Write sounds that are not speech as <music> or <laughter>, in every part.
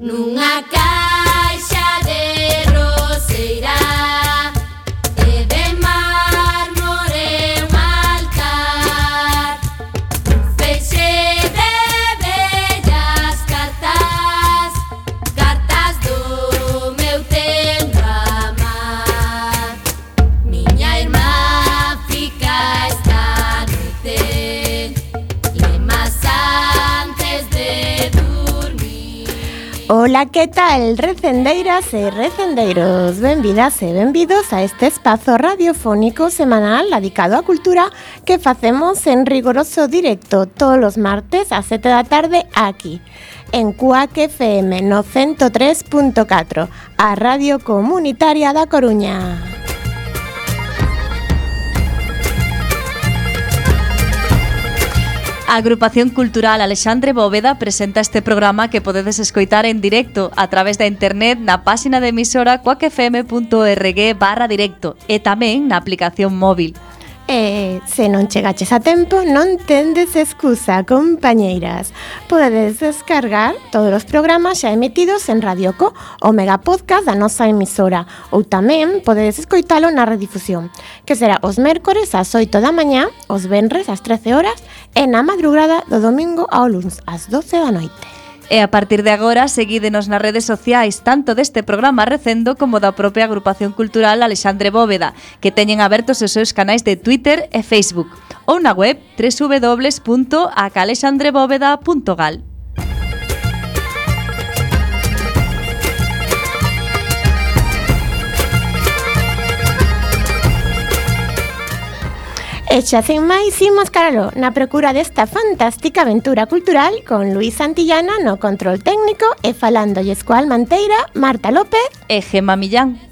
Nunca Ola, que tal, recendeiras e recendeiros? Benvidas e benvidos a este espazo radiofónico semanal dedicado á cultura que facemos en rigoroso directo todos os martes a 7 da tarde aquí, en Cuac FM no 103.4, a Radio Comunitaria da Coruña. A Agrupación Cultural Alexandre Bóveda presenta este programa que podedes escoitar en directo a través da internet na páxina de emisora coacfm.org barra directo e tamén na aplicación móvil. E se non chegaches a tempo, non tendes excusa, compañeiras. Podedes descargar todos os programas xa emitidos en Radioco, o mega podcast da nosa emisora, ou tamén podedes escoitalo na redifusión, que será os mércores ás 8 da mañá, os venres ás 13 horas e na madrugada do domingo ao luns ás 12 da noite. E a partir de agora, seguídenos nas redes sociais tanto deste programa Recendo como da propia agrupación cultural Alexandre Bóveda, que teñen abertos os seus canais de Twitter e Facebook, ou na web www.acalexandrebóveda.gal. E xa sen máis imos caralo na procura desta fantástica aventura cultural con Luis Santillana no control técnico e falándolles coa Almanteira, Marta López e Gema Millán.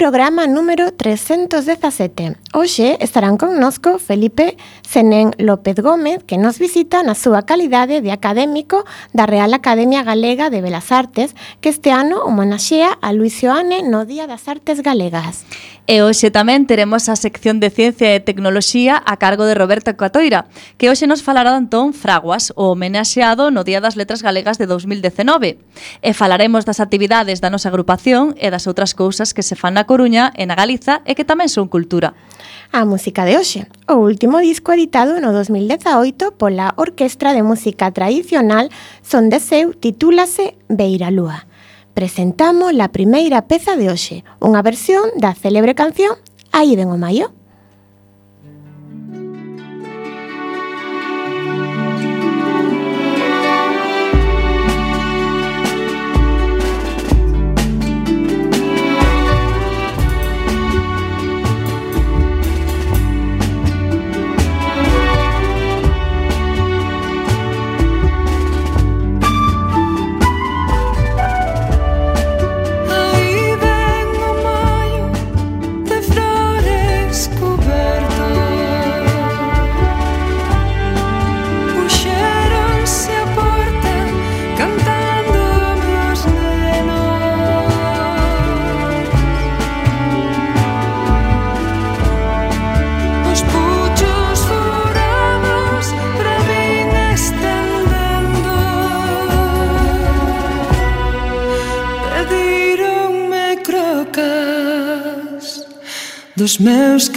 Programa número 317. Hoxe estarán connosco Felipe Senén López Gómez, que nos visita na súa calidade de académico da Real Academia Galega de Belas Artes, que este ano homenaxea a Luis Ioane no Día das Artes Galegas. E hoxe tamén teremos a sección de Ciencia e Tecnoloxía a cargo de Roberta Catoira, que hoxe nos falará de Antón Fraguas, o homenaxeado no Día das Letras Galegas de 2019. E falaremos das actividades da nosa agrupación e das outras cousas que se fan na Coruña e na Galiza e que tamén son cultura. A música de hoxe, o último disco editado no 2018 pola Orquestra de Música Tradicional Son de Seu titúlase Beira Lúa presentamos la primeira peza de hoxe, unha versión da célebre canción Aí ven o maio. smells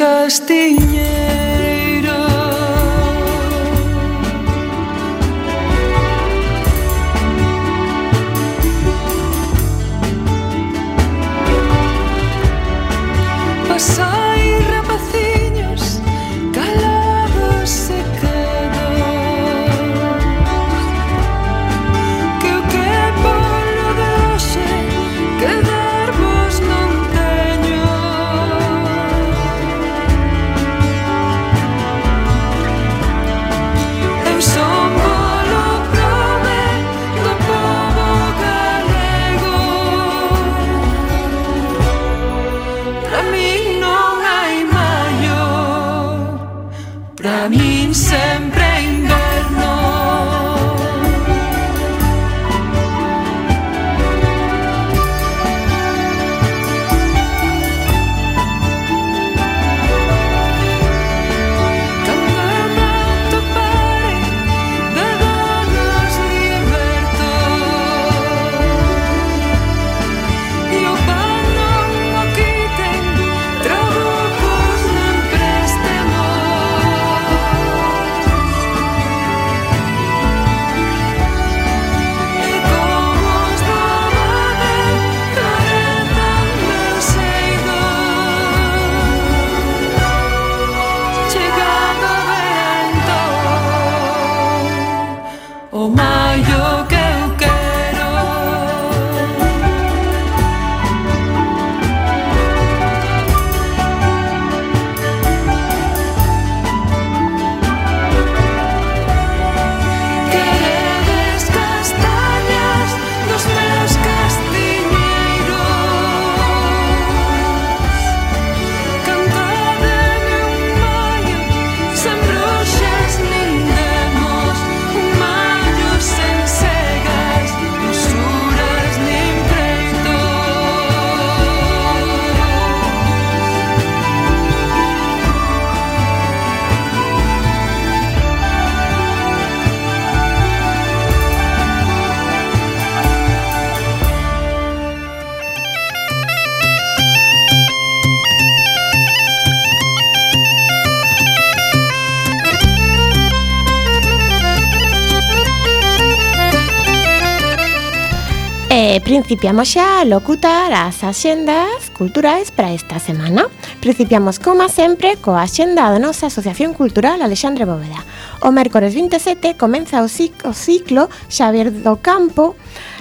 eh, principiamos xa a locutar as axendas culturais para esta semana. Principiamos, como sempre, coa axenda da nosa Asociación Cultural Alexandre Bóveda. O mércores 27 comeza o ciclo Xavier do Campo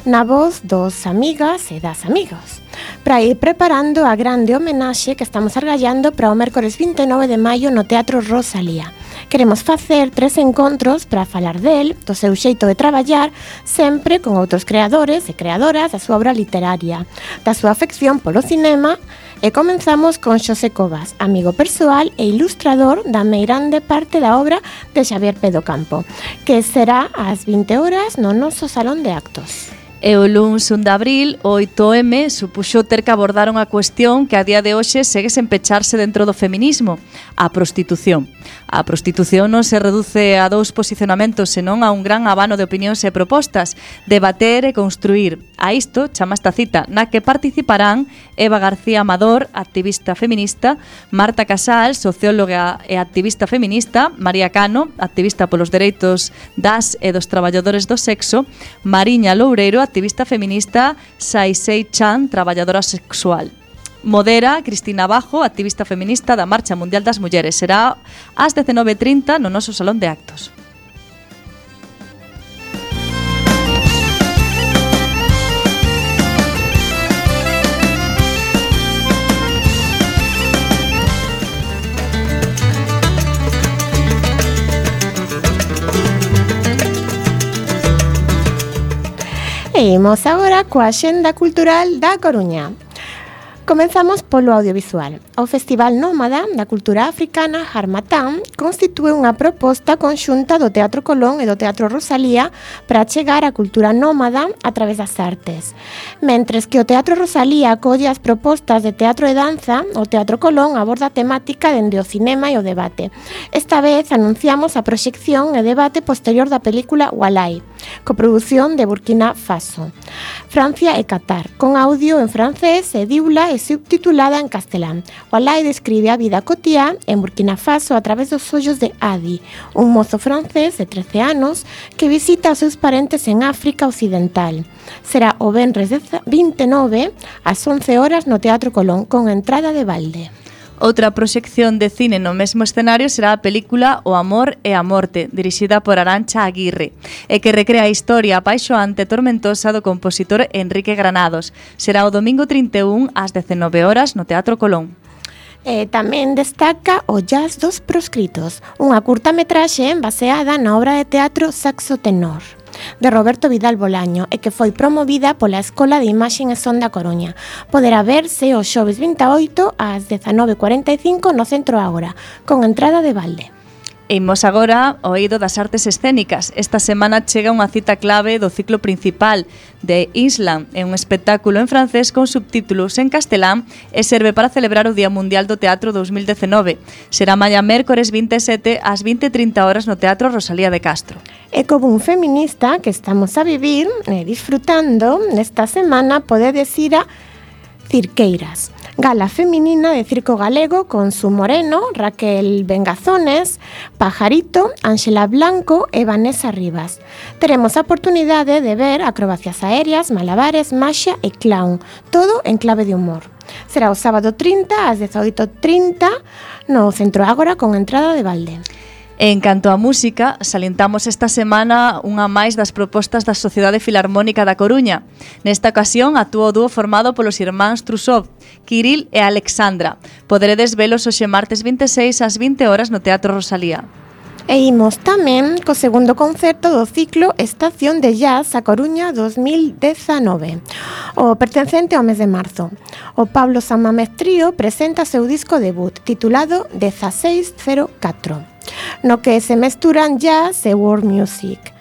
na voz dos amigas e das amigos para ir preparando a grande homenaxe que estamos argallando para o mércores 29 de maio no Teatro Rosalía. Queremos facer tres encontros para falar del, do seu xeito de traballar, sempre con outros creadores e creadoras da súa obra literaria, da súa afección polo cinema e comenzamos con Xosé Covas, amigo persoal e ilustrador da meirande parte da obra de Xavier Pedocampo, que será ás 20 horas no noso Salón de Actos e o luns 1 de abril o 8M supuxo ter que abordar unha cuestión que a día de hoxe segue sen pecharse dentro do feminismo, a prostitución. A prostitución non se reduce a dous posicionamentos, senón a un gran abano de opinións e propostas, debater e construir A isto chama esta cita, na que participarán Eva García Amador, activista feminista, Marta Casal, socióloga e activista feminista, María Cano, activista polos dereitos das e dos traballadores do sexo, Mariña Loureiro, activista feminista, Saisei Chan, traballadora sexual modera Cristina Bajo, activista feminista da Marcha Mundial das Mulleres. Será ás 19.30 no noso Salón de Actos. Seguimos agora coa Xenda Cultural da Coruña. Comenzamos polo audiovisual. O Festival Nómada da Cultura Africana Harmatán constitúe unha proposta conxunta do Teatro Colón e do Teatro Rosalía para chegar á cultura nómada a través das artes. Mentres que o Teatro Rosalía acolle as propostas de teatro e danza, o Teatro Colón aborda a temática dende o cinema e o debate. Esta vez anunciamos a proxección e debate posterior da película Walai, coproducción de Burkina Faso, Francia e Qatar, con audio en francés e diula e subtitulada en castelán. Walai describe a vida cotiá en Burkina Faso a través dos ollos de Adi, un mozo francés de 13 anos que visita os seus parentes en África Occidental. Será o Benres 29 ás 11 horas no Teatro Colón con entrada de balde. Outra proxección de cine no mesmo escenario será a película O amor e a morte, dirixida por Arancha Aguirre, e que recrea a historia apaixoante e tormentosa do compositor Enrique Granados. Será o domingo 31 ás 19 horas no Teatro Colón. E tamén destaca o Jazz dos Proscritos, unha curta metraxe baseada na obra de teatro Saxo Tenor de Roberto Vidal Bolaño e que foi promovida pola Escola de Imaxen e Son da Coruña. Poderá verse o xoves 28 ás 19.45 no Centro Ágora, con entrada de balde. Imos agora ao eido das artes escénicas. Esta semana chega unha cita clave do ciclo principal de Island. É un espectáculo en francés con subtítulos en castelán e serve para celebrar o Día Mundial do Teatro 2019. Será maia mércores 27 ás 20.30 horas no Teatro Rosalía de Castro. E como un feminista que estamos a vivir e disfrutando, nesta semana pode decir a Cirqueiras Gala feminina de Circo Galego con Su Moreno, Raquel Bengazones, Pajarito, Ángela Blanco e Vanessa Rivas. Teremos a oportunidade de ver acrobacias aéreas, malabares, maxia e clown, todo en clave de humor. Será o sábado 30 ás 18.30 no Centro Ágora con entrada de balde. En canto á música, salientamos esta semana unha máis das propostas da Sociedade Filarmónica da Coruña. Nesta ocasión actuou o dúo formado polos irmáns Trusov, Kiril e Alexandra. Poderedes velos hoxe martes 26 ás 20 horas no Teatro Rosalía. E imos tamén co segundo concerto do ciclo Estación de Jazz a Coruña 2019, o pertencente ao mes de marzo. O Pablo Samamestrío presenta seu disco debut, titulado 1604 no que se mesturan jazz e world music.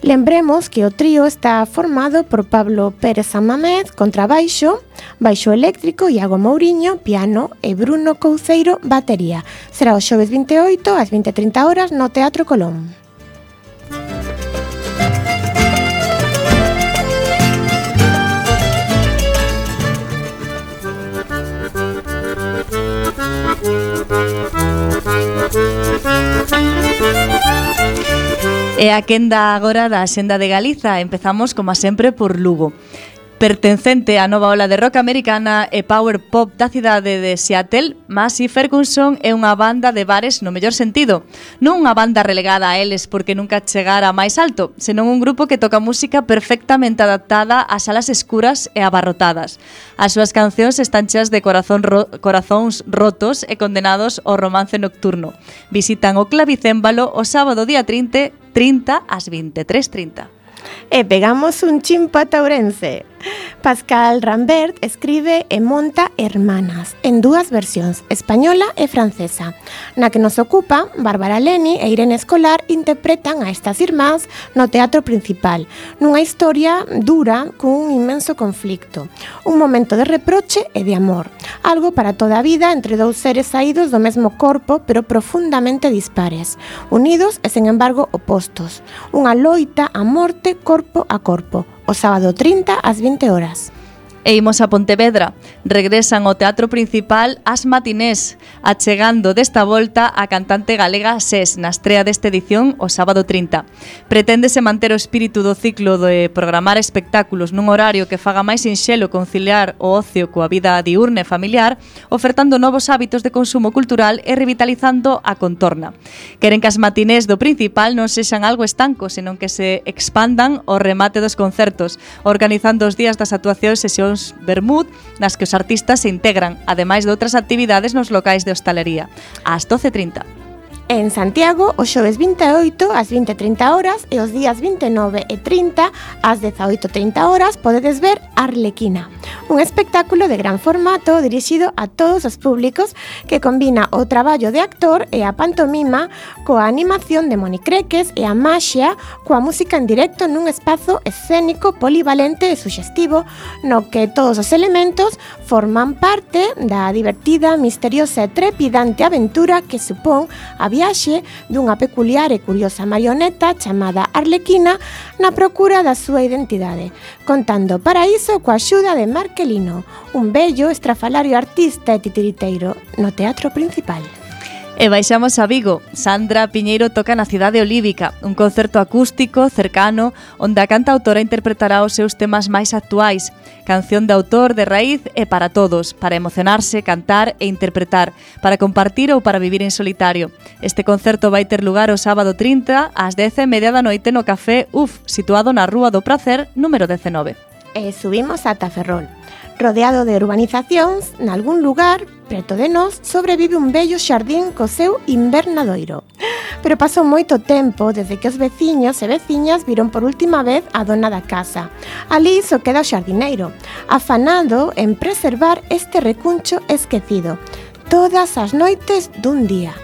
Lembremos que o trío está formado por Pablo Pérez Amamed, contrabaixo, baixo eléctrico, Iago Mourinho, piano e Bruno Couceiro, batería. Será o xoves 28 ás 20.30 horas no Teatro Colón. E a quenda agora da Xenda de Galiza. Empezamos, como sempre, por Lugo pertencente á nova ola de rock americana e power pop da cidade de Seattle, Massey Ferguson é unha banda de bares no mellor sentido. Non unha banda relegada a eles porque nunca chegara máis alto, senón un grupo que toca música perfectamente adaptada a salas escuras e abarrotadas. As súas cancións están cheas de corazón ro corazóns rotos e condenados ao romance nocturno. Visitan o clavicémbalo o sábado día 30, 30 ás 23.30. E pegamos un chimpa taurense. Pascal Rambert escribe e monta Hermanas en dúas versións, española e francesa. Na que nos ocupa, Bárbara Leni e Irene Escolar interpretan a estas irmás no teatro principal, nunha historia dura cun inmenso conflicto, un momento de reproche e de amor, algo para toda a vida entre dous seres saídos do mesmo corpo pero profundamente dispares, unidos e sen embargo opostos, unha loita a morte corpo a corpo, o sábado 30 ás 20 horas. E imos a Pontevedra. Regresan ao Teatro Principal as matinés, achegando desta volta a cantante galega SES na estrea desta edición o sábado 30. Preténdese manter o espírito do ciclo de programar espectáculos nun horario que faga máis sinxelo conciliar o ocio coa vida diurna e familiar, ofertando novos hábitos de consumo cultural e revitalizando a contorna. Queren que as matinés do Principal non sexan algo estanco, senón que se expandan o remate dos concertos, organizando os días das actuacións sesións sesións Bermud nas que os artistas se integran, ademais de outras actividades nos locais de hostalería, ás 12.30 en Santiago o xoves 28 ás 20.30 horas e os días 29 e 30 ás 18.30 horas podedes ver Arlequina, un espectáculo de gran formato dirixido a todos os públicos que combina o traballo de actor e a pantomima coa animación de monicreques e a maxia coa música en directo nun espazo escénico polivalente e suxestivo no que todos os elementos forman parte da divertida, misteriosa e trepidante aventura que supón a viaxe dunha peculiar e curiosa marioneta chamada Arlequina na procura da súa identidade, contando para iso coa axuda de Marquelino, un bello estrafalario artista e titiriteiro no teatro principal. E baixamos a Vigo. Sandra Piñeiro toca na cidade olívica, un concerto acústico cercano onde a canta autora interpretará os seus temas máis actuais, canción de autor de raíz e para todos, para emocionarse, cantar e interpretar, para compartir ou para vivir en solitario. Este concerto vai ter lugar o sábado 30 ás 10:30 da noite no Café UF, situado na Rúa do Pracer, número 19 e subimos ata Ferrol. Rodeado de urbanizacións, nalgún lugar, preto de nós, sobrevive un bello xardín co seu invernadoiro. Pero pasou moito tempo desde que os veciños e veciñas viron por última vez a dona da casa. Ali só queda o xardineiro, afanado en preservar este recuncho esquecido. Todas as noites dun día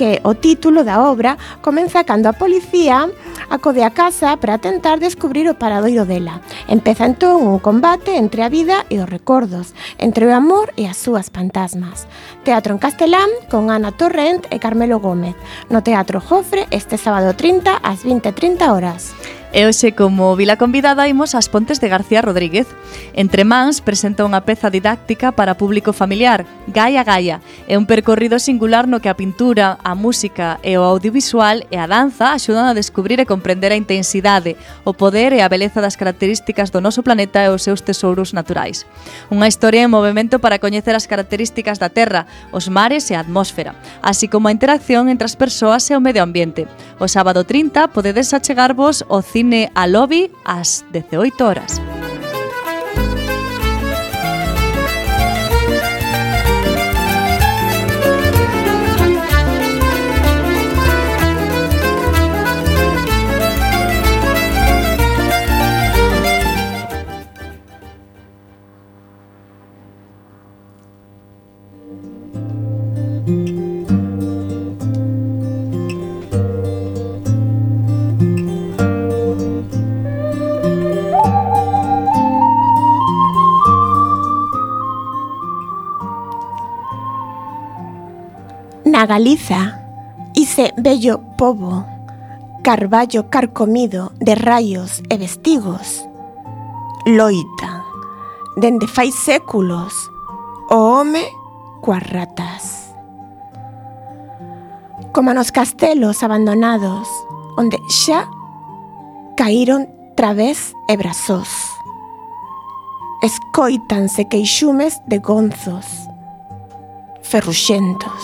que o título da obra comeza cando a policía acode a casa para tentar descubrir o paradoiro dela. Empeza entón un combate entre a vida e os recordos, entre o amor e as súas fantasmas. Teatro en Castelán con Ana Torrent e Carmelo Gómez. No Teatro Jofre este sábado 30 ás 20.30 horas. E hoxe, como vila convidada, imos ás Pontes de García Rodríguez. Entre mans, presenta unha peza didáctica para público familiar, Gaia Gaia. É un percorrido singular no que a pintura, a música e o audiovisual e a danza axudan a descubrir e comprender a intensidade, o poder e a beleza das características do noso planeta e os seus tesouros naturais. Unha historia en movimento para coñecer as características da Terra, os mares e a atmósfera, así como a interacción entre as persoas e o medio ambiente. O sábado 30 podedes achegarvos o cine a lobby ás 18 horas. Galiza, ise bello pobo, carballo carcomido de raios e vestigos, loita, dende fai séculos, o home coas ratas. Como nos castelos abandonados, onde xa caíron través e brazos. Escoítanse queixumes de gonzos, ferruxentos.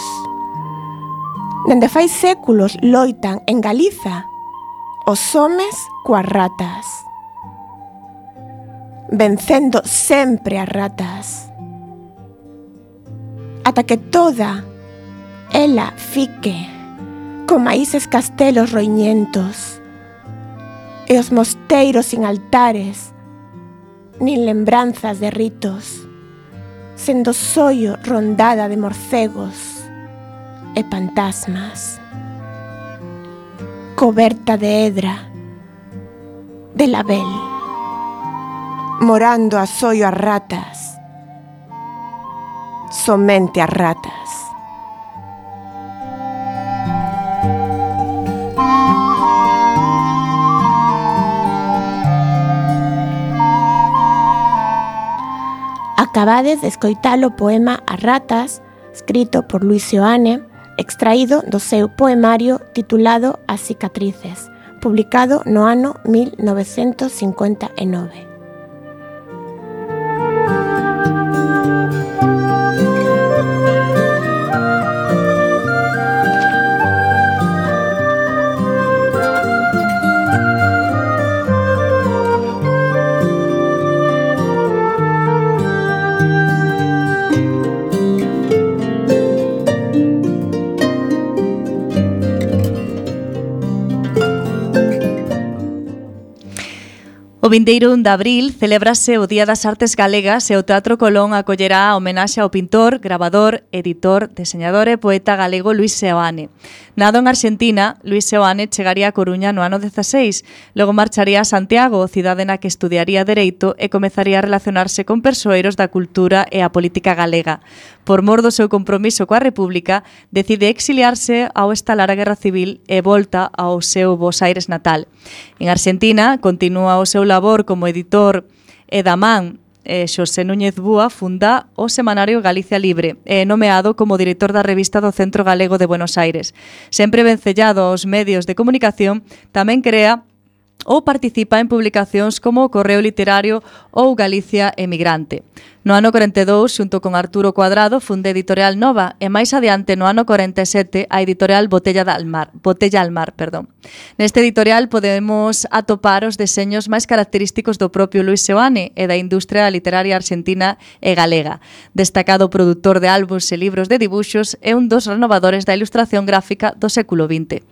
Dende fai séculos loitan en Galiza os homes coas ratas. Vencendo sempre as ratas. Ata que toda ela fique con maíces castelos roiñentos e os mosteiros sin altares nin lembranzas de ritos, sendo sollo rondada de morcegos e fantasmas. Coberta de hedra, de label, morando a sollo as ratas, somente as ratas. Acabades de escoitar poema As ratas, escrito por Luis Seoane, extraído do seu poemario titulado As cicatrices, publicado no ano 1959. vindeiro 1 de abril celebrase o Día das Artes Galegas e o Teatro Colón acollerá a homenaxe ao pintor, grabador, editor, deseñador e poeta galego Luis Seoane. Nado en Argentina, Luis Seoane chegaría a Coruña no ano 16, logo marcharía a Santiago, cidade na que estudiaría Dereito e comezaría a relacionarse con persoeiros da cultura e a política galega por mor do seu compromiso coa República, decide exiliarse ao estalar a Guerra Civil e volta ao seu Bos Aires natal. En Argentina, continúa o seu labor como editor e da man eh, Xosé Núñez Búa funda o semanario Galicia Libre e eh, nomeado como director da revista do Centro Galego de Buenos Aires. Sempre vencellado aos medios de comunicación, tamén crea ou participa en publicacións como o Correo Literario ou Galicia Emigrante. No ano 42, xunto con Arturo Cuadrado, funde Editorial Nova e máis adiante no ano 47 a Editorial Botella al Mar, Botella al Mar, perdón. Neste editorial podemos atopar os deseños máis característicos do propio Luis Seoane e da industria literaria argentina e galega. Destacado produtor de álbums e libros de dibuxos e un dos renovadores da ilustración gráfica do século XX.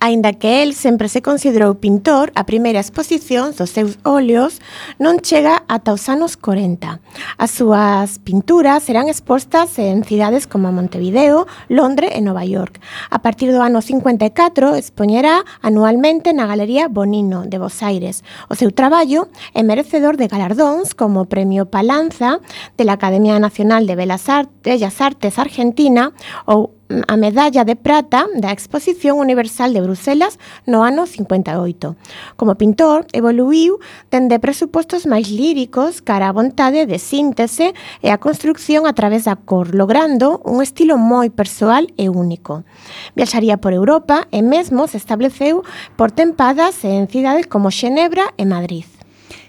Aínda que el sempre se considerou pintor, a primeira exposición dos seus óleos non chega ata os anos 40. As súas pinturas serán expostas en cidades como Montevideo, Londres e Nova York. A partir do ano 54 expoñerá anualmente na Galería Bonino de Buenos Aires. O seu traballo é merecedor de galardóns como o Premio Palanza de la Academia Nacional de Belas Artes, Bellas Artes Argentina ou a medalla de prata da Exposición Universal de Bruselas no ano 58. Como pintor, evoluiu dende presupostos máis líricos cara a vontade de síntese e a construcción a través da cor, logrando un estilo moi persoal e único. Viaxaría por Europa e mesmo se estableceu por tempadas en cidades como Xenebra e Madrid.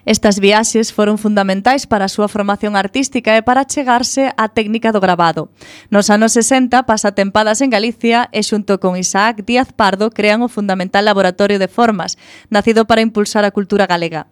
Estas viaxes foron fundamentais para a súa formación artística e para chegarse á técnica do grabado. Nos anos 60 pasa tempadas en Galicia e xunto con Isaac Díaz Pardo crean o fundamental Laboratorio de Formas, nacido para impulsar a cultura galega.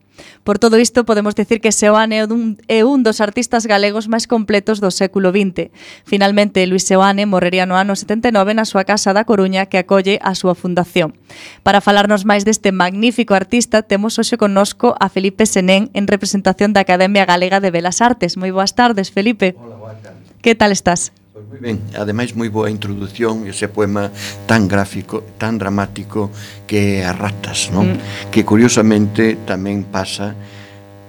Por todo isto, podemos decir que Seoane é un, é un dos artistas galegos máis completos do século XX. Finalmente, Luis Seoane morrería no ano 79 na súa casa da Coruña que acolle a súa fundación. Para falarnos máis deste magnífico artista, temos hoxe connosco a Felipe Senén en representación da Academia Galega de Belas Artes. Moi boas tardes, Felipe. Hola, boas tardes. Que tal estás? moi ben. Ademais, moi boa introdución, ese poema tan gráfico, tan dramático que é a ratas, non? Mm. Que curiosamente tamén pasa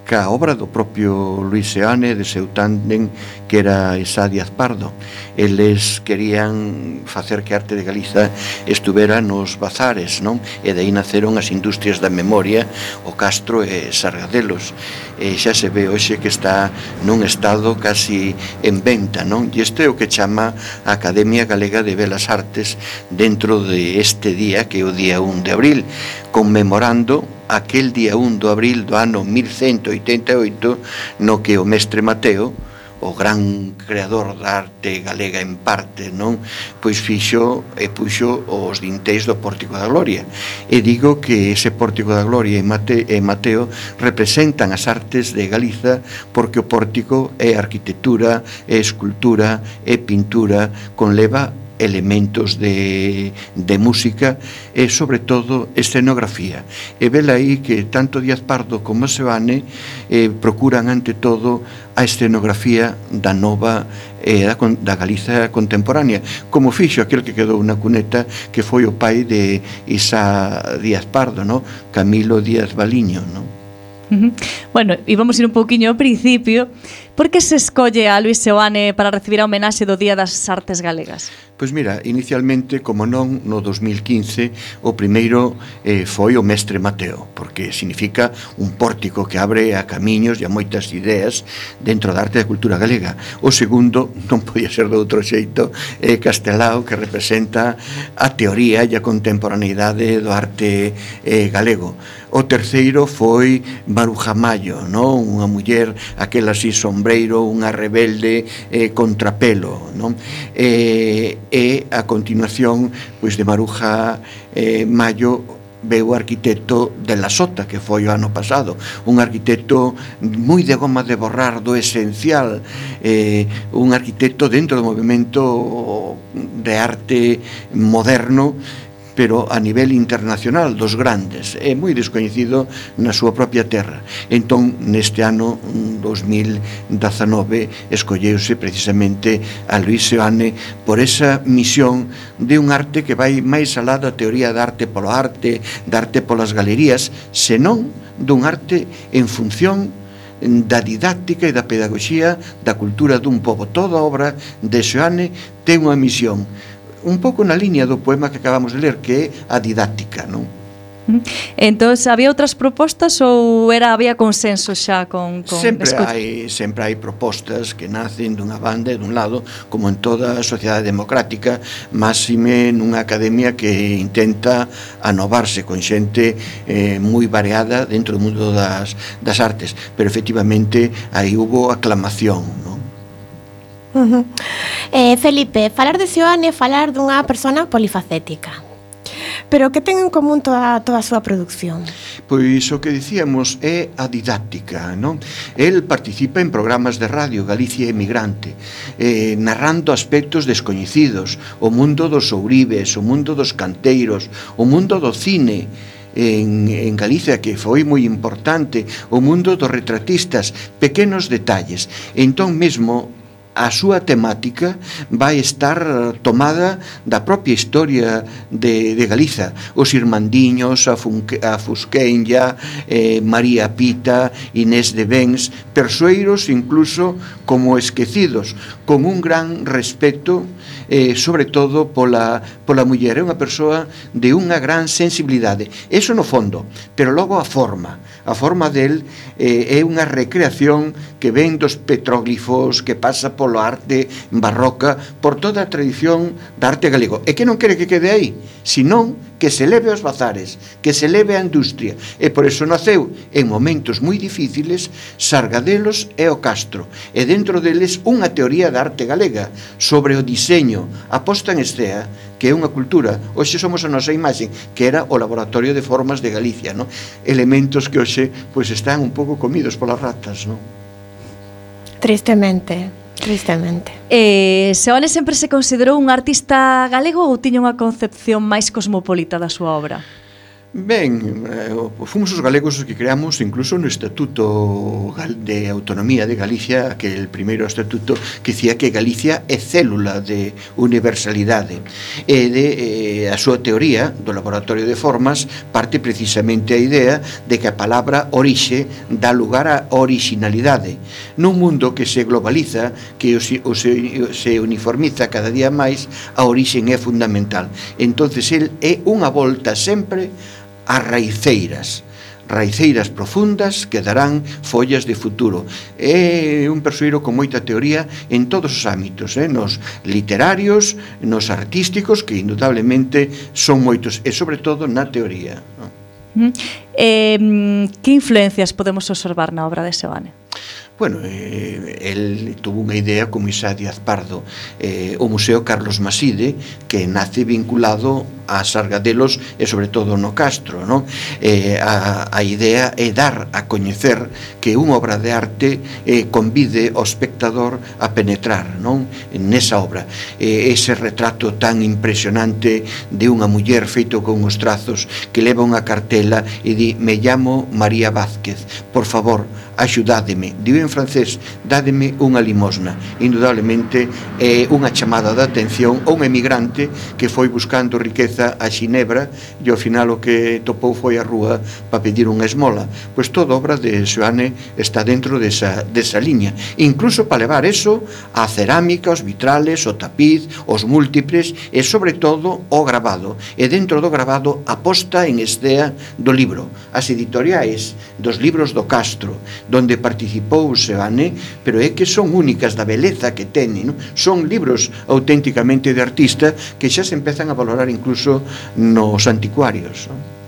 ca obra do propio Luis Seane de seu tándem que era esa Díaz Pardo. Eles querían facer que a arte de Galiza estuvera nos bazares, non? E de aí naceron as industrias da memoria, o Castro e Sargadelos. E xa se ve hoxe que está nun estado casi en venta, non? E este é o que chama a Academia Galega de Belas Artes dentro de este día, que é o día 1 de abril, conmemorando aquel día 1 de abril do ano 1188 no que o mestre Mateo o gran creador da arte galega en parte, non? Pois fixo e puxo os dinteis do Pórtico da Gloria. E digo que ese Pórtico da Gloria e, Mate, e Mateo representan as artes de Galiza porque o pórtico é arquitectura, é escultura, é pintura, conleva elementos de, de música e, sobre todo, escenografía. E vela aí que tanto Díaz Pardo como Sebane eh, procuran, ante todo, a escenografía da nova eh, da, da Galiza contemporánea como fixo aquel que quedou na cuneta que foi o pai de Isa Díaz Pardo no? Camilo Díaz Baliño no? Bueno, íbamos ir un pouquiño ao principio Por que se escolle a Luis Seoane para recibir a homenaxe do Día das Artes Galegas? Pois mira, inicialmente, como non, no 2015, o primeiro eh, foi o Mestre Mateo, porque significa un pórtico que abre a camiños e a moitas ideas dentro da arte e da cultura galega. O segundo, <laughs> non podía ser de outro xeito, é eh, Castelao, que representa a teoría e a contemporaneidade do arte eh, galego. O terceiro foi Marujamayo, non? unha muller, aquela así son sombreiro, unha rebelde eh, contrapelo, non? Eh, e a continuación, pois de Maruja eh, Mayo veu o arquitecto de la Sota que foi o ano pasado un arquitecto moi de goma de borrar do esencial eh, un arquitecto dentro do movimento de arte moderno pero a nivel internacional dos grandes é moi descoñecido na súa propia terra. Entón neste ano 2019 escolleuse precisamente a Luis Seoane por esa misión de un arte que vai máis alá da teoría da arte polo arte da arte polas galerías senón dun arte en función da didáctica e da pedagogía da cultura dun pobo. Toda a obra de Seoane ten unha misión un pouco na liña do poema que acabamos de ler, que é a didáctica, non? Entón, había outras propostas ou era había consenso xa con... con sempre, escucha? hai, sempre hai propostas que nacen dunha banda e dun lado, como en toda a sociedade democrática, máxime nunha academia que intenta anovarse con xente eh, moi variada dentro do mundo das, das artes, pero efectivamente aí hubo aclamación, non? Eh, Felipe, falar de Seoane é falar dunha persona polifacética. Pero que ten en común toda, toda a súa produción? Pois o que dicíamos é a didáctica, non? El participa en programas de radio Galicia Emigrante, eh, narrando aspectos descoñecidos, o mundo dos ouribes, o mundo dos canteiros, o mundo do cine, en, en Galicia que foi moi importante o mundo dos retratistas pequenos detalles entón mesmo a súa temática vai estar tomada da propia historia de, de Galiza. Os Irmandiños, a, Funque, a Fusquenlla eh, María Pita Inés de Bens persoeiros incluso como esquecidos con un gran respeto eh, sobre todo pola, pola muller. É unha persoa de unha gran sensibilidade. Eso no fondo, pero logo a forma. A forma del eh, é unha recreación que ven dos petróglifos, que pasa polo arte barroca, por toda a tradición da arte galego. E que non quere que quede aí, senón que se leve aos bazares, que se leve á industria, e por eso naceu en momentos moi difíciles Sargadelos e o Castro, e dentro deles unha teoría da arte galega sobre o diseño, aposta en estea, que é unha cultura, hoxe somos a nosa imaxe, que era o laboratorio de formas de Galicia, no? elementos que hoxe pois, están un pouco comidos polas ratas. No? Tristemente. Tristemente. Eh, Seoane sempre se considerou un artista galego ou tiña unha concepción máis cosmopolita da súa obra? Ben, eh, fomos os galegos os que creamos incluso no Estatuto de Autonomía de Galicia, que el primeiro estatuto que dicía que Galicia é célula de universalidade. E de eh, a súa teoría do laboratorio de formas parte precisamente a idea de que a palabra orixe dá lugar á originalidade Nun mundo que se globaliza, que o se, o se, o se uniformiza cada día máis, a orixen é fundamental. Entonces el é unha volta sempre as raiceiras raiceiras profundas que darán follas de futuro. É un persoeiro con moita teoría en todos os ámbitos, eh? nos literarios, nos artísticos, que indudablemente son moitos, e sobre todo na teoría. no? Mm. Eh, que influencias podemos observar na obra de Seoane? Bueno, eh, el tuvo unha idea como Isa Díaz Pardo. Eh, o Museo Carlos Maside que nace vinculado a Sargadelos e sobre todo no Castro no? Eh, a, a idea é dar a coñecer que unha obra de arte eh, convide ao espectador a penetrar non nesa obra. Eh, ese retrato tan impresionante de unha muller feito con os trazos que leva unha cartela e di me llamo María Vázquez por favor, axudádeme, digo en francés, dádeme unha limosna. Indudablemente é unha chamada de atención a un emigrante que foi buscando riqueza a Xinebra e ao final o que topou foi a rúa para pedir unha esmola. Pois toda obra de Xoane está dentro desa, desa liña. Incluso para levar eso a cerámica, os vitrales, o tapiz, os múltiples e sobre todo o grabado. E dentro do grabado a posta en estea do libro. As editoriais dos libros do Castro, donde participou Seane, pero é que son únicas da beleza que teñen, non? son libros auténticamente de artista que xa se empezan a valorar incluso nos anticuarios. Non?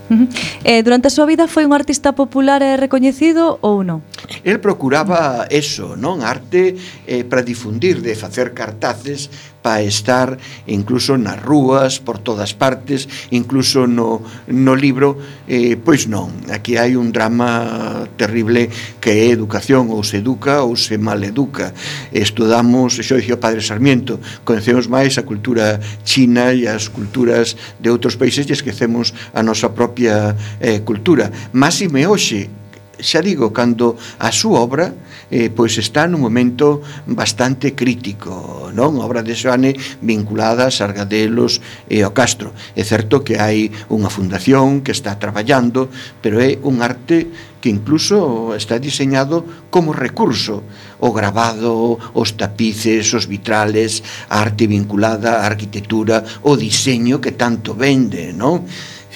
Eh, durante a súa vida foi un artista popular e recoñecido ou non? El procuraba eso, non? Arte eh, para difundir, de facer cartaces para estar incluso nas rúas, por todas partes, incluso no, no libro, eh, pois non, aquí hai un drama terrible que é educación, ou se educa ou se maleduca. Estudamos, xo dixo o padre Sarmiento, conhecemos máis a cultura china e as culturas de outros países e esquecemos a nosa propia eh, cultura. Máxime e hoxe, xa digo, cando a súa obra eh, pois está nun momento bastante crítico, non? A obra de Xoane vinculada a Sargadelos e ao Castro. É certo que hai unha fundación que está traballando, pero é un arte que incluso está diseñado como recurso o grabado, os tapices, os vitrales, a arte vinculada á arquitectura, o diseño que tanto vende, non?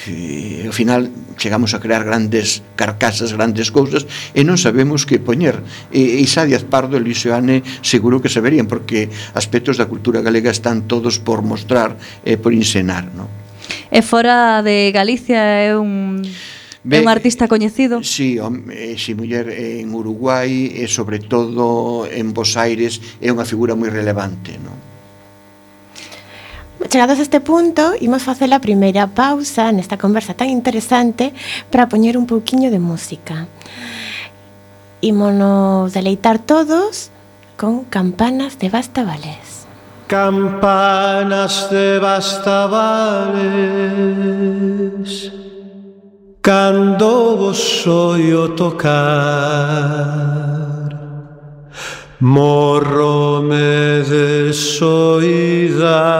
E, ao final chegamos a crear grandes carcasas, grandes cousas e non sabemos que poñer e, e Isadiaz Pardo e Luis Joane seguro que saberían porque aspectos da cultura galega están todos por mostrar e por ensenar non? E fora de Galicia é un Be, é un artista coñecido? Si, sí, eh, si muller en Uruguai e sobre todo en Bos Aires é unha figura moi relevante, non? Chegados a este punto, imos facer a primeira pausa nesta conversa tan interesante para poñer un pouquiño de música. Ímonos deleitar todos con campanas de Bastavales. Campanas de bastavales Cando vos oio tocar Μωρό με δε σοϊδάς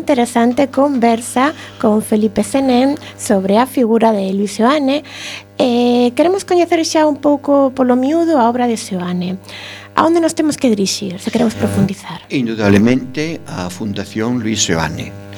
interesante conversa con Felipe Senén sobre a figura de Luis Seoane. Eh, queremos coñecer xa un pouco polo miúdo a obra de Seoane. A onde nos temos que dirixir se queremos ah, profundizar? Indudablemente a Fundación Luis Seoane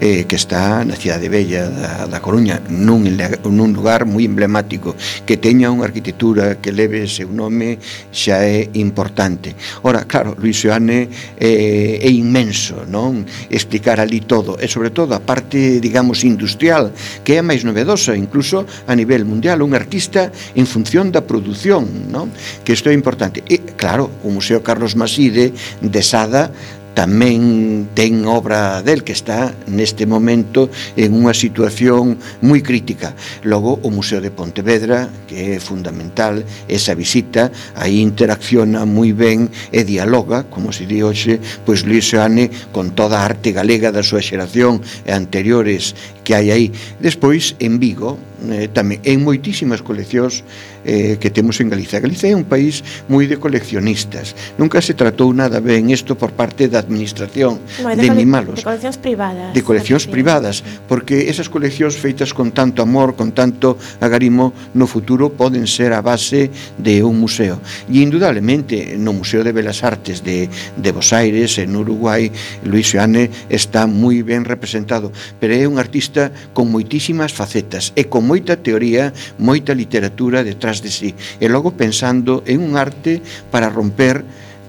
eh, que está na cidade bella da, da Coruña, nun, nun lugar moi emblemático, que teña unha arquitectura que leve seu nome xa é importante. Ora, claro, Luis Seoane eh, é inmenso, non? Explicar ali todo, e sobre todo a parte, digamos, industrial, que é a máis novedosa, incluso a nivel mundial, un artista en función da produción, non? Que isto é importante. E, claro, o Museo Carlos Maside de Sada tamén ten obra del que está neste momento en unha situación moi crítica. Logo, o Museo de Pontevedra, que é fundamental esa visita, aí interacciona moi ben e dialoga, como se di hoxe, pois Luís Seane con toda a arte galega da súa xeración e anteriores que hai aí. Despois, en Vigo, eh, tamén en moitísimas coleccións eh, que temos en Galicia. Galicia é un país moi de coleccionistas. Nunca se tratou nada ben isto por parte da administración no, de, de mimalos. De coleccións privadas. De coleccións privadas, porque esas coleccións feitas con tanto amor, con tanto agarimo, no futuro poden ser a base de un museo. E indudablemente no Museo de Belas Artes de, de Bos Aires, en Uruguai, Luis Xoane está moi ben representado, pero é un artista con moitísimas facetas e con moita teoría, moita literatura detrás de sí. E logo pensando en un arte para romper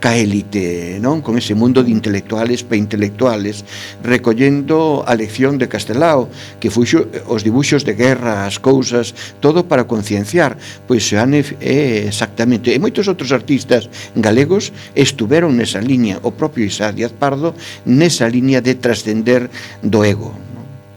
ca élite, non? Con ese mundo de intelectuales pe intelectuales, recollendo a lección de Castelao, que fuxo eh, os dibuxos de guerra, as cousas, todo para concienciar. Pois Xoane é eh, exactamente, e moitos outros artistas galegos estuveron nesa liña, o propio Isaías Pardo, nesa liña de trascender do ego.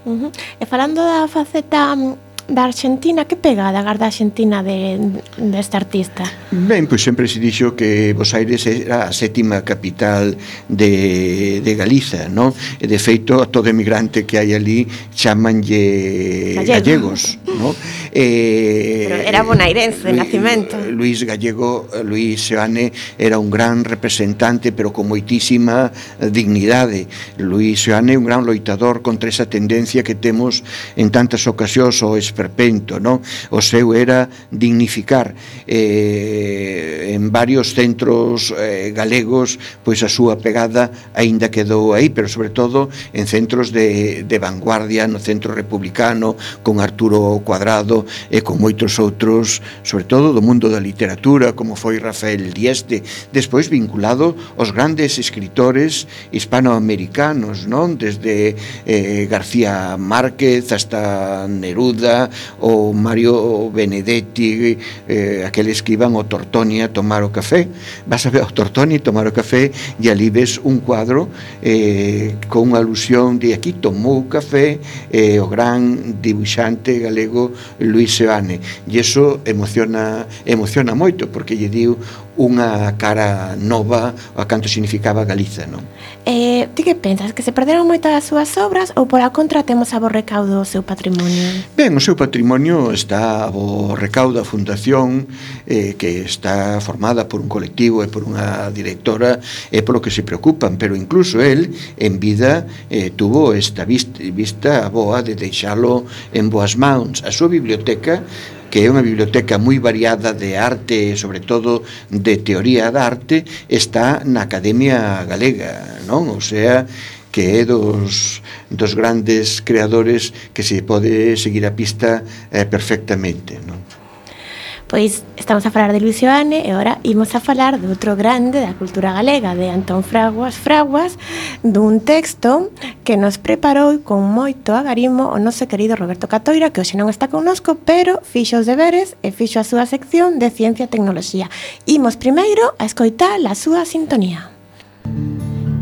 Uh -huh. E falando da faceta mm, da Argentina, que pegada garda Argentina de, deste de artista? Ben, pois sempre se dixo que Bos Aires era a sétima capital de, de Galiza, non? E de feito, a todo emigrante que hai ali chamanlle gallegos, gallegos non? <laughs> Eh, Pero era eh, bonairense de nacimento. Eh, Luis Gallego, eh, Luis Seoane era un gran representante, pero con moitísima dignidade. Luis Seoane un gran loitador contra esa tendencia que temos en tantas ocasións o esperpento, non? O seu era dignificar eh, en varios centros eh, galegos pois a súa pegada aínda quedou aí, pero sobre todo en centros de, de vanguardia, no centro republicano, con Arturo Cuadrado, E con moitos outros, sobre todo do mundo da literatura, como foi Rafael Dieste, despois vinculado aos grandes escritores hispanoamericanos, non? Desde eh, García Márquez hasta Neruda ou Mario Benedetti, eh, aqueles que iban ao Tortoni a tomar o café. Vas a ver ao Tortoni tomar o café e ali ves un cuadro eh, con unha alusión de aquí tomou café eh, o gran dibuixante galego Luis Seane. E iso emociona emociona moito porque lle diu unha cara nova a canto significaba Galiza, non? Eh, ti que pensas? Que se perderon moitas das súas obras ou por a contra temos a bo recaudo do seu patrimonio? Ben, o seu patrimonio está a bo recaudo a fundación eh, que está formada por un colectivo e por unha directora e polo que se preocupan, pero incluso el en vida eh, tuvo esta vista, vista boa de deixalo en boas mans. A súa biblioteca que é unha biblioteca moi variada de arte e sobre todo de teoría da arte está na Academia Galega, non? O sea, que é dos, dos grandes creadores que se pode seguir a pista eh, perfectamente, non? Pois estamos a falar de Luis Oane e ora imos a falar de outro grande da cultura galega, de Antón Fraguas Fraguas, dun texto que nos preparou con moito agarimo o noso querido Roberto Catoira, que hoxe non está connosco, pero fixo os deberes e fixo a súa sección de Ciencia e Tecnoloxía. Imos primeiro a escoitar a súa sintonía.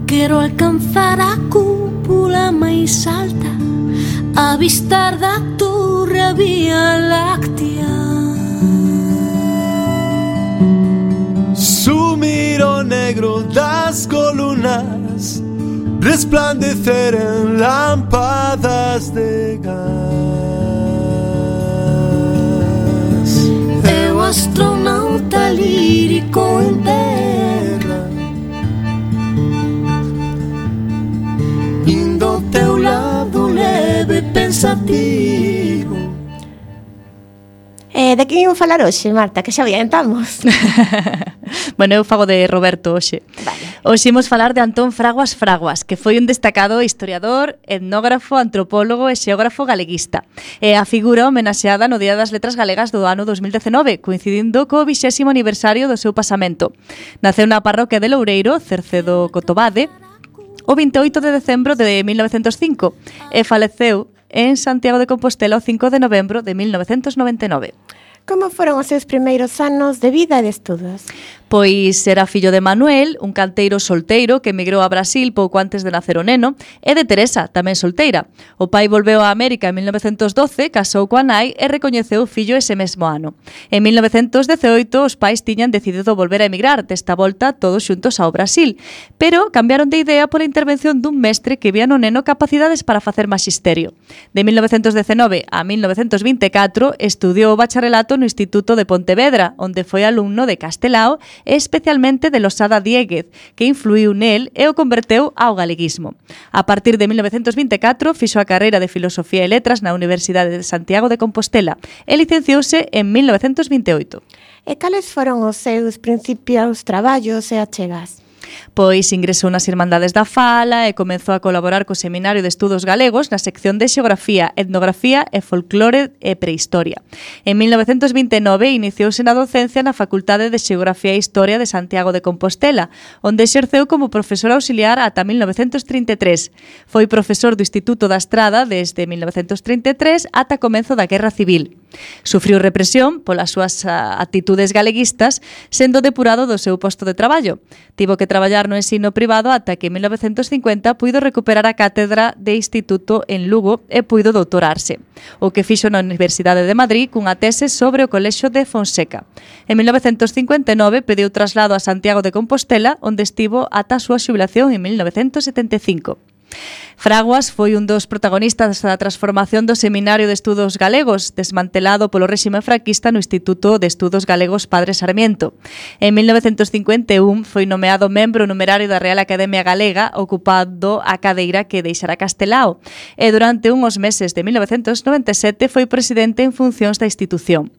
Quero alcanzar a cúpula máis alta, avistar da torre Vía Láctea Sumir o negro das colunas Resplandecer en lámpadas de gas. Eu astronauta lírico en terra Indo teu lado leve pensativo Eh, de que imos falar hoxe, Marta, que xa orientamos. <laughs> bueno, eu fago de Roberto hoxe. Vale. Hoxe imos falar de Antón Fraguas Fraguas, que foi un destacado historiador, etnógrafo, antropólogo e xeógrafo galeguista. É a figura homenaxeada no Día das Letras Galegas do ano 2019, coincidindo co 20 aniversario do seu pasamento. Naceu na parroquia de Loureiro, Cercedo Cotobade, o 28 de decembro de 1905 e faleceu en Santiago de Compostela o 5 de novembro de 1999. Como foron os seus primeiros anos de vida e de estudos? Pois era fillo de Manuel, un canteiro solteiro que emigrou a Brasil pouco antes de nacer o neno, e de Teresa, tamén solteira. O pai volveu a América en 1912, casou coa nai e recoñeceu o fillo ese mesmo ano. En 1918, os pais tiñan decidido volver a emigrar, desta volta todos xuntos ao Brasil, pero cambiaron de idea pola intervención dun mestre que vía no neno capacidades para facer magisterio. De 1919 a 1924 estudiou o bacharelato bacharelato no Instituto de Pontevedra, onde foi alumno de Castelao e especialmente de Losada Dieguez, que influiu nel e o converteu ao galeguismo. A partir de 1924 fixo a carreira de Filosofía e Letras na Universidade de Santiago de Compostela e licenciouse en 1928. E cales foron os seus principios traballos e achegas? Pois ingresou nas Irmandades da Fala e comezou a colaborar co Seminario de Estudos Galegos na sección de Xeografía, Etnografía e Folclore e Prehistoria. En 1929 iniciouse na docencia na Facultade de Xeografía e Historia de Santiago de Compostela, onde exerceu como profesor auxiliar ata 1933. Foi profesor do Instituto da Estrada desde 1933 ata comenzo da Guerra Civil. Sufriu represión polas súas ah, actitudes galeguistas, sendo depurado do seu posto de traballo. Tivo que traballar no ensino privado ata que en 1950 puido recuperar a cátedra de instituto en Lugo e puido doutorarse, o que fixo na Universidade de Madrid cunha tese sobre o colexo de Fonseca. En 1959 pediu traslado a Santiago de Compostela, onde estivo ata a súa xubilación en 1975. Fraguas foi un dos protagonistas da transformación do Seminario de Estudos Galegos, desmantelado polo réxime franquista no Instituto de Estudos Galegos Padre Sarmiento. En 1951 foi nomeado membro numerario da Real Academia Galega, ocupando a cadeira que deixara Castelao, e durante unhos meses de 1997 foi presidente en funcións da institución.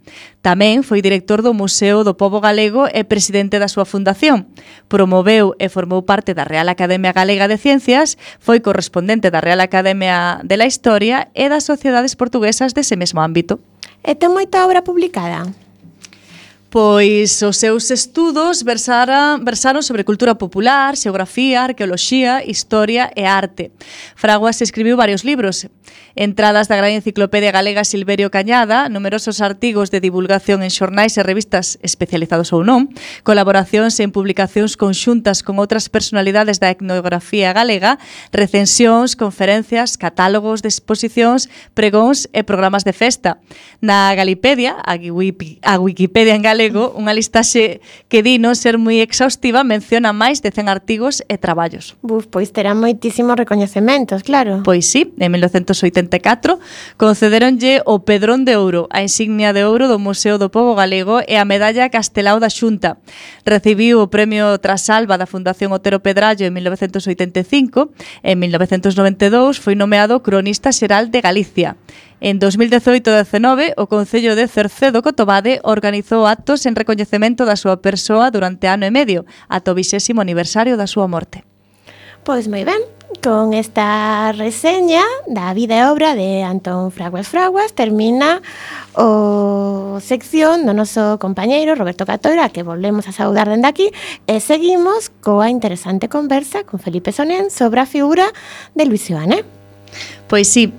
Tamén foi director do Museo do Pobo Galego e presidente da súa fundación. Promoveu e formou parte da Real Academia Galega de Ciencias, foi correspondente correspondente da Real Academia de la Historia e das Sociedades Portuguesas dese mesmo ámbito. E ten moita obra publicada? Pois os seus estudos versara, versaron sobre cultura popular, xeografía, arqueoloxía, historia e arte. Fraguas escribiu varios libros, entradas da Gran Enciclopedia Galega Silverio Cañada, numerosos artigos de divulgación en xornais e revistas especializados ou non, colaboracións en publicacións conxuntas con outras personalidades da etnografía galega, recensións, conferencias, catálogos de exposicións, pregóns e programas de festa. Na Galipedia, a Wikipedia en galego, galego, unha listaxe que di non ser moi exhaustiva, menciona máis de 100 artigos e traballos. Buf, pois terán moitísimos recoñecementos, claro. Pois sí, en 1984 concederonlle o Pedrón de Ouro, a insignia de ouro do Museo do Pobo Galego e a medalla Castelao da Xunta. Recibiu o premio Trasalva da Fundación Otero Pedrallo en 1985 en 1992 foi nomeado cronista xeral de Galicia. En 2018-19, o Concello de Cercedo Cotobade organizou actos en recoñecemento da súa persoa durante ano e medio, ata o vixésimo aniversario da súa morte. Pois moi ben, con esta reseña da vida e obra de Antón Fraguas Fraguas termina o sección do noso compañeiro Roberto Catoira que volvemos a saudar dende aquí e seguimos coa interesante conversa con Felipe Sonén sobre a figura de Luis Joane. Pois sí,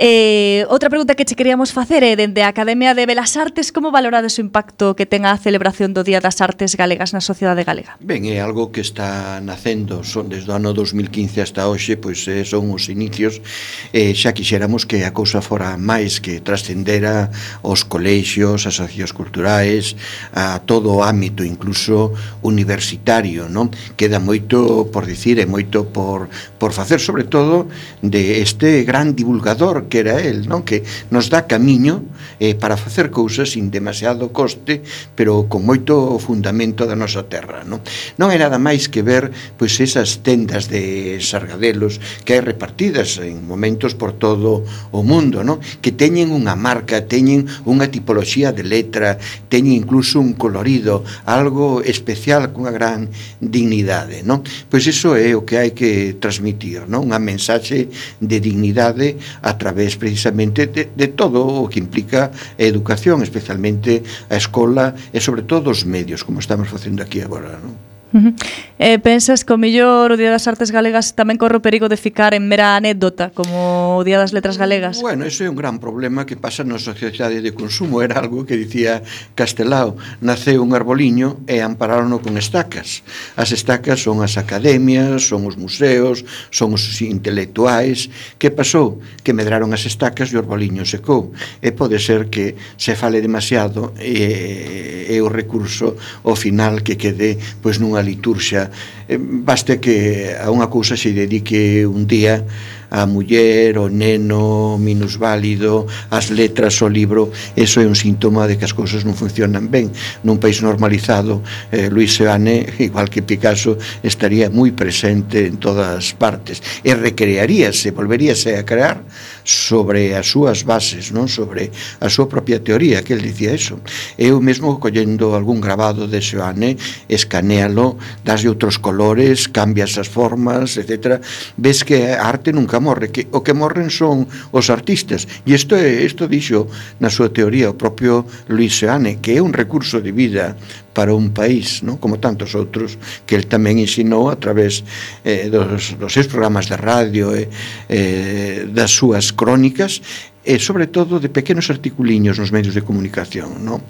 Eh, outra pregunta que che queríamos facer é eh, dende a Academia de Belas Artes como valorades o impacto que ten a celebración do Día das Artes Galegas na sociedade galega? Ben, é algo que está nacendo son desde o ano 2015 hasta hoxe pois eh, son os inicios eh, xa quixéramos que a cousa fora máis que trascendera os colexios, as asociacións culturais a todo o ámbito incluso universitario non queda moito por dicir e moito por, por facer sobre todo de este gran divulgador que era el, non? Que nos dá camiño eh, para facer cousas sin demasiado coste, pero con moito fundamento da nosa terra, non? Non é nada máis que ver pois esas tendas de sargadelos que hai repartidas en momentos por todo o mundo, non? Que teñen unha marca, teñen unha tipoloxía de letra, teñen incluso un colorido, algo especial cunha gran dignidade, non? Pois iso é o que hai que transmitir, non? Unha mensaxe de dignidade a través través precisamente de, de todo o que implica a educación, especialmente a escola e sobre todo os medios, como estamos facendo aquí agora, non? Uh eh, -huh. Pensas que o mellor o Día das Artes Galegas tamén corre o perigo de ficar en mera anécdota como o Día das Letras Galegas? Bueno, iso é un gran problema que pasa na sociedade de consumo era algo que dicía Castelao naceu un arboliño e amparárono con estacas as estacas son as academias son os museos, son os intelectuais que pasou? que medraron as estacas e o arboliño secou e pode ser que se fale demasiado e, e o recurso ao final que quede pois nunha unha liturxa eh, baste que a unha cousa se dedique un día a muller, o neno, o minusválido, as letras, o libro, eso é un síntoma de que as cousas non funcionan ben. Nun país normalizado, eh, Luis Seane, <laughs> igual que Picasso, estaría moi presente en todas partes e recrearíase, volveríase a crear sobre as súas bases, non sobre a súa propia teoría, que el dicía eso. Eu mesmo collendo algún grabado de Seoane, escanéalo, dáslle outros colores, cambias as formas, etc. Ves que a arte nunca morre, que o que morren son os artistas. E isto é, isto dixo na súa teoría o propio Luis Seoane, que é un recurso de vida para un país, non? como tantos outros que el tamén ensinou a través eh, dos, dos seus programas de radio e eh, das súas crónicas e sobre todo de pequenos articuliños nos medios de comunicación, non?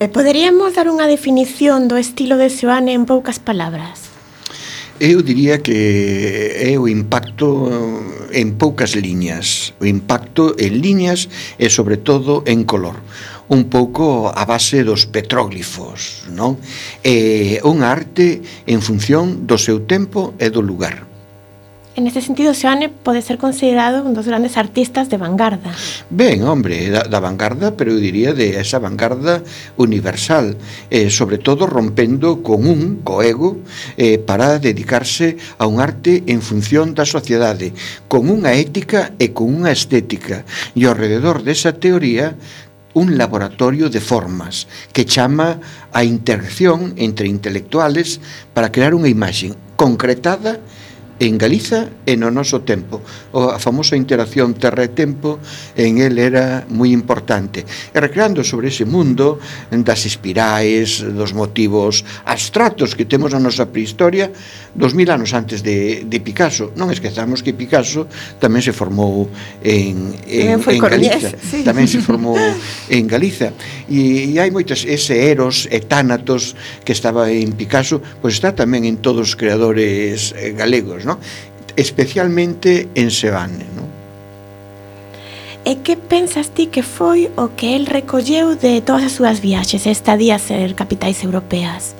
E poderíamos dar unha definición do estilo de Seoane en poucas palabras? Eu diría que é o impacto eh, en poucas liñas, o impacto en liñas e sobre todo en color un pouco a base dos petróglifos, non? É unha arte en función do seu tempo e do lugar. En este sentido, Seoane pode ser considerado un dos grandes artistas de vanguarda. Ben, hombre, da, da vanguarda, pero eu diría de esa vanguarda universal, eh, sobre todo rompendo con un co ego eh, para dedicarse a un arte en función da sociedade, con unha ética e con unha estética. E ao rededor desa teoría un laboratorio de formas que chama a interacción entre intelectuales para crear unha imaxe concretada e en Galiza e no noso tempo. O, a famosa interacción terra e tempo en el era moi importante. E recreando sobre ese mundo das espirais, dos motivos abstractos que temos na nosa prehistoria, dos mil anos antes de, de Picasso. Non esquezamos que Picasso tamén se formou en, en, en Galiza. Sí. Tamén se formou en Galiza. E, e hai moitas, ese Eros e Tánatos que estaba en Picasso, pois está tamén en todos os creadores eh, galegos, non? ¿no? especialmente en Sebane. ¿no? Eh, e que pensas ti que foi o que el recolleu de todas as súas viaxes, estadías en capitais europeas?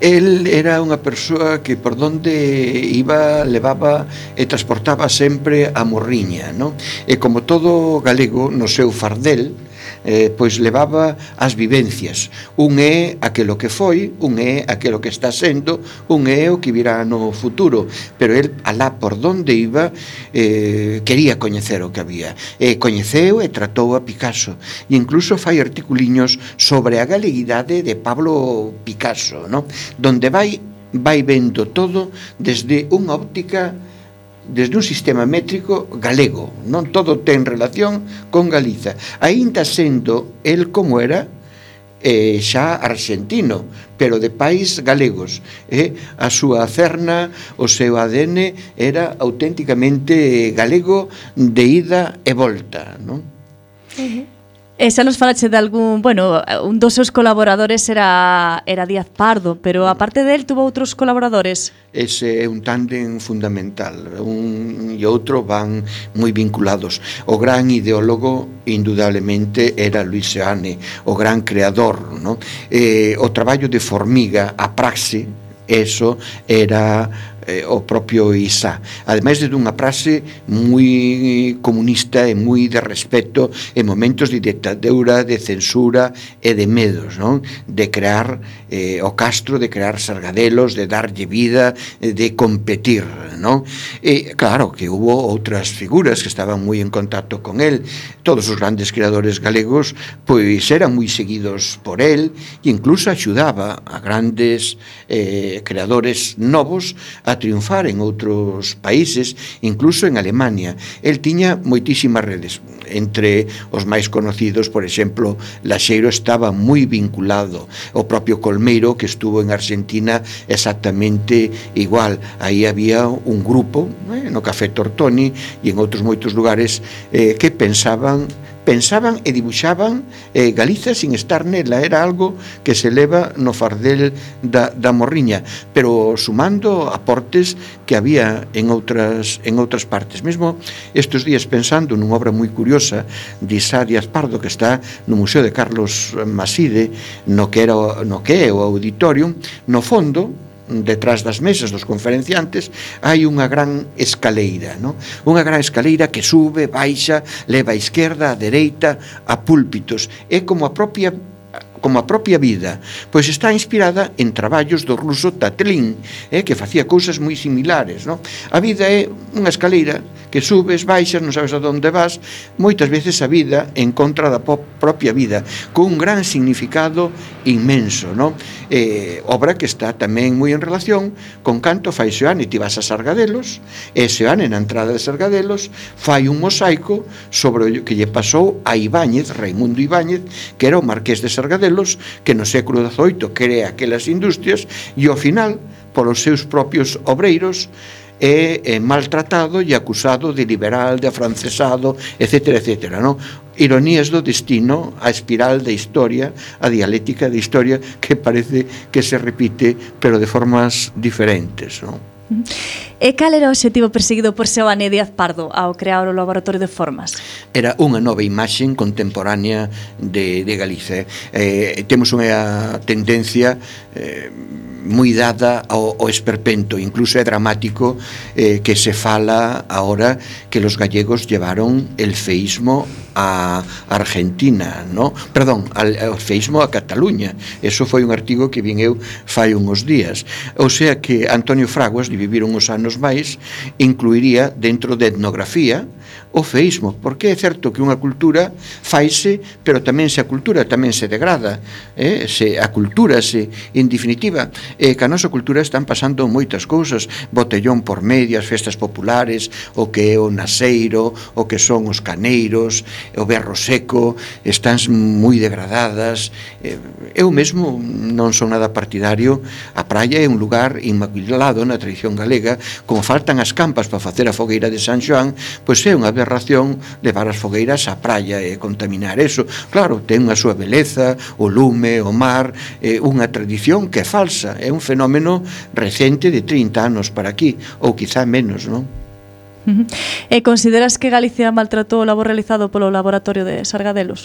El era unha persoa que por donde iba levaba e transportaba sempre a morriña, non? E como todo galego no seu fardel, eh, pois levaba as vivencias. Un é aquilo que foi, un é aquilo que está sendo, un é o que virá no futuro, pero el alá por donde iba eh, quería coñecer o que había. E coñeceu e tratou a Picasso. E incluso fai articuliños sobre a galeguidade de Pablo Picasso, no? donde vai vai vendo todo desde unha óptica desde un sistema métrico galego. Non todo ten relación con Galiza. aínda sendo el como era eh, xa argentino, pero de pais galegos. Eh? A súa cerna, o seu ADN era auténticamente galego de ida e volta. Non? Uh -huh. E xa nos falache de algún, bueno, un dos seus colaboradores era era Díaz Pardo, pero aparte del tuvo outros colaboradores. Ese é un tándem fundamental. Un e outro van moi vinculados. O gran ideólogo indudablemente era Luis Seane, o gran creador, no? Eh, o traballo de Formiga, a praxe, eso era eh, o propio Isá ademais de dunha frase moi comunista e moi de respeto en momentos de dictadura de censura e de medos non? de crear eh, o castro de crear sargadelos de darlle vida eh, de competir non? e claro que hubo outras figuras que estaban moi en contacto con el todos os grandes creadores galegos pois eran moi seguidos por el e incluso axudaba a grandes eh, creadores novos a a triunfar en outros países, incluso en Alemania. El tiña moitísimas redes, entre os máis conocidos, por exemplo, Laxeiro estaba moi vinculado, o propio Colmeiro que estuvo en Argentina exactamente igual. Aí había un grupo, eh, no Café Tortoni e en outros moitos lugares eh, que pensaban pensaban e dibuixaban eh, Galiza sin estar nela, era algo que se leva no fardel da, da morriña, pero sumando aportes que había en outras, en outras partes. Mesmo estes días pensando nunha obra moi curiosa de Isá Díaz Pardo que está no Museo de Carlos Maside, no que, era, no que é o auditorium, no fondo detrás das mesas dos conferenciantes hai unha gran escaleira, non? Unha gran escaleira que sube, baixa, leva a esquerda, a dereita, a púlpitos. É como a propia como a propia vida, pois está inspirada en traballos do ruso Tatlin, eh, que facía cousas moi similares. No? A vida é unha escaleira que subes, baixas, non sabes a onde vas, moitas veces a vida en contra da propia vida, con un gran significado inmenso. No? Eh, obra que está tamén moi en relación con canto fai Seoane, ti vas a Sargadelos, e Seoane na entrada de Sargadelos fai un mosaico sobre o que lle pasou a Ibáñez, Raimundo Ibáñez, que era o marqués de Sargadelos, modelos que no século XVIII crea aquelas industrias e ao final, polos seus propios obreiros, é, é maltratado e acusado de liberal, de afrancesado, etc. etc non? Ironías do destino, a espiral da historia, a dialéctica da historia que parece que se repite pero de formas diferentes. Non? E cal era o objetivo perseguido por Seoane Díaz Pardo ao crear o Laboratorio de Formas? Era unha nova imaxe contemporánea de, de Galicia. Eh, temos unha tendencia eh, moi dada ao, ao esperpento, incluso é dramático eh, que se fala agora que los gallegos llevaron el feísmo a Argentina, no? perdón, al, ao feísmo a Cataluña. Eso foi un artigo que vin eu fai uns días. O sea que Antonio Fraguas, de vivir uns anos máis, incluiría dentro de etnografía o feísmo, porque é certo que unha cultura faise, pero tamén se a cultura tamén se degrada, eh? se a cultura se, en definitiva, eh, que a nosa cultura están pasando moitas cousas, botellón por medias, festas populares, o que é o naseiro, o que son os caneiros, o berro seco, están moi degradadas. Eh, eu mesmo non son nada partidario. A praia é un lugar inmaculado na tradición galega, como faltan as campas para facer a fogueira de San Xoán, pois é unha aberración levar as fogueiras á praia e contaminar eso. Claro, ten a súa beleza, o lume, o mar, é unha tradición que é falsa, é un fenómeno recente de 30 anos para aquí, ou quizá menos, non? Uh. E consideras que Galicia maltratou o labor realizado polo laboratorio de Sargadelos?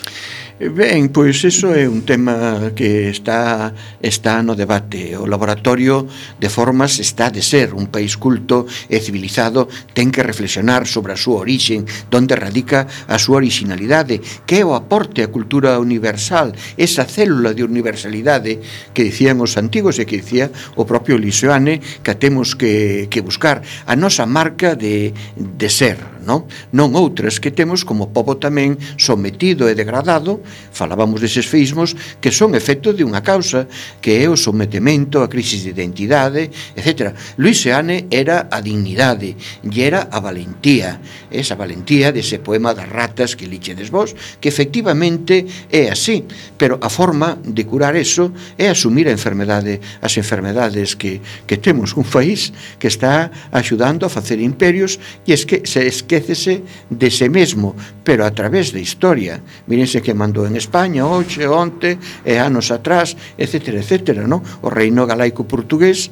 Eh, ben, pois iso é un tema que está está no debate. O laboratorio de formas está de ser un país culto e civilizado, ten que reflexionar sobre a súa orixen, donde radica a súa originalidade que é o aporte á cultura universal, esa célula de universalidade que dicían os antigos e que dicía o propio Lisoane que temos que, que buscar a nosa marca de de ser, non? Non outras que temos como pobo tamén sometido e degradado, falábamos deses feísmos que son efecto de unha causa, que é o sometemento, a crisis de identidade, etc. Luis Seane era a dignidade e era a valentía, esa valentía dese poema das ratas que lichedes vos, que efectivamente é así, pero a forma de curar eso é asumir a enfermedade, as enfermedades que, que temos un país que está axudando a facer imperios e es que se es que enriquecese de se mesmo, pero a través da historia. Mírense que mandou en España, hoxe, onte, e anos atrás, etc. etc. No? O reino galaico portugués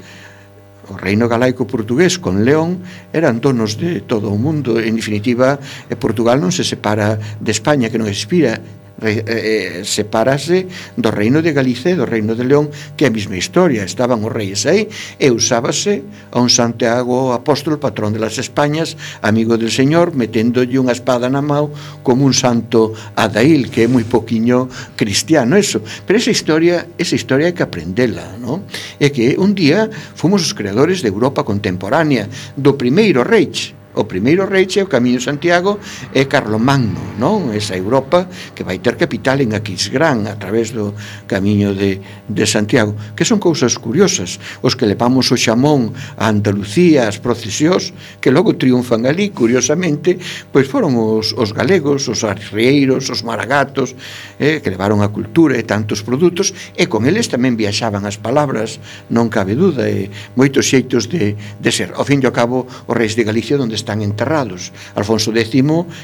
o reino galaico portugués con León eran donos de todo o mundo en definitiva eh, Portugal non se separa de España que non expira eh, eh, eh separase do reino de Galicia e do reino de León que é a mesma historia, estaban os reis aí e usábase a un Santiago apóstol patrón de las Españas amigo del Señor, meténdolle unha espada na mão como un santo Adail, que é moi poquiño cristiano eso, pero esa historia esa historia hai que aprendela no? é que un día fomos os creadores de Europa contemporánea do primeiro reich. O primeiro reiche, o Camiño Santiago, é Carlomagno, non? Esa Europa que vai ter capital en Aquisgrán a través do Camiño de, de Santiago, que son cousas curiosas. Os que levamos o xamón a Andalucía, as procesións, que logo triunfan ali, curiosamente, pois foron os, os galegos, os arrieiros, os maragatos, eh, que levaron a cultura e tantos produtos, e con eles tamén viaxaban as palabras, non cabe duda, e moitos xeitos de, de ser. Ao fin e ao cabo, os reis de Galicia, onde están enterrados. Alfonso X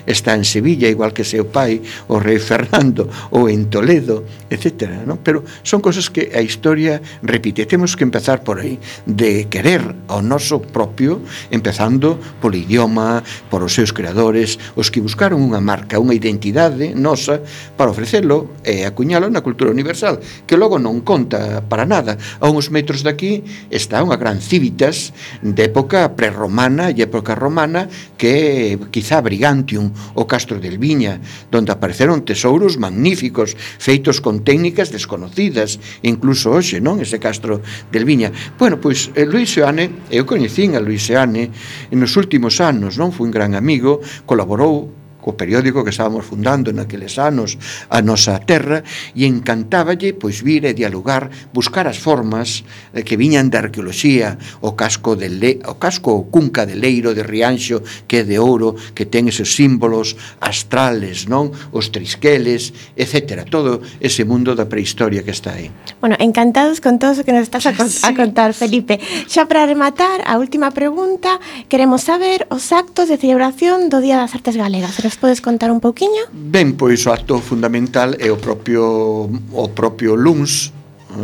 está en Sevilla, igual que seu pai, o rei Fernando, <laughs> ou en Toledo, etc. ¿no? Pero son cosas que a historia repite. Temos que empezar por aí, de querer ao noso propio, empezando polo idioma, por os seus creadores, os que buscaron unha marca, unha identidade nosa para ofrecelo e acuñalo na cultura universal, que logo non conta para nada. A uns metros daqui está unha gran civitas de época prerromana e época romana romana que é quizá Brigantium o Castro del Viña, donde apareceron tesouros magníficos feitos con técnicas desconocidas, incluso hoxe, non, ese Castro del Viña. Bueno, pois eh, Luis Seoane, eu coñecín a Luis Seoane nos últimos anos, non, foi un gran amigo, colaborou co periódico que estábamos fundando naqueles anos a nosa terra e encantáballe pois vir e dialogar, buscar as formas eh, que viñan da arqueoloxía, o casco de Le, o casco o cunca de Leiro de Rianxo que é de ouro, que ten esos símbolos astrales, non? Os trisqueles, etc. Todo ese mundo da prehistoria que está aí. Bueno, encantados con todo o que nos estás a, <laughs> con sí. a contar, Felipe. Xa para rematar, a última pregunta, queremos saber os actos de celebración do Día das Artes Galegas. Nos podes contar un pouquiño? Ben, pois o acto fundamental é o propio o propio LUNS,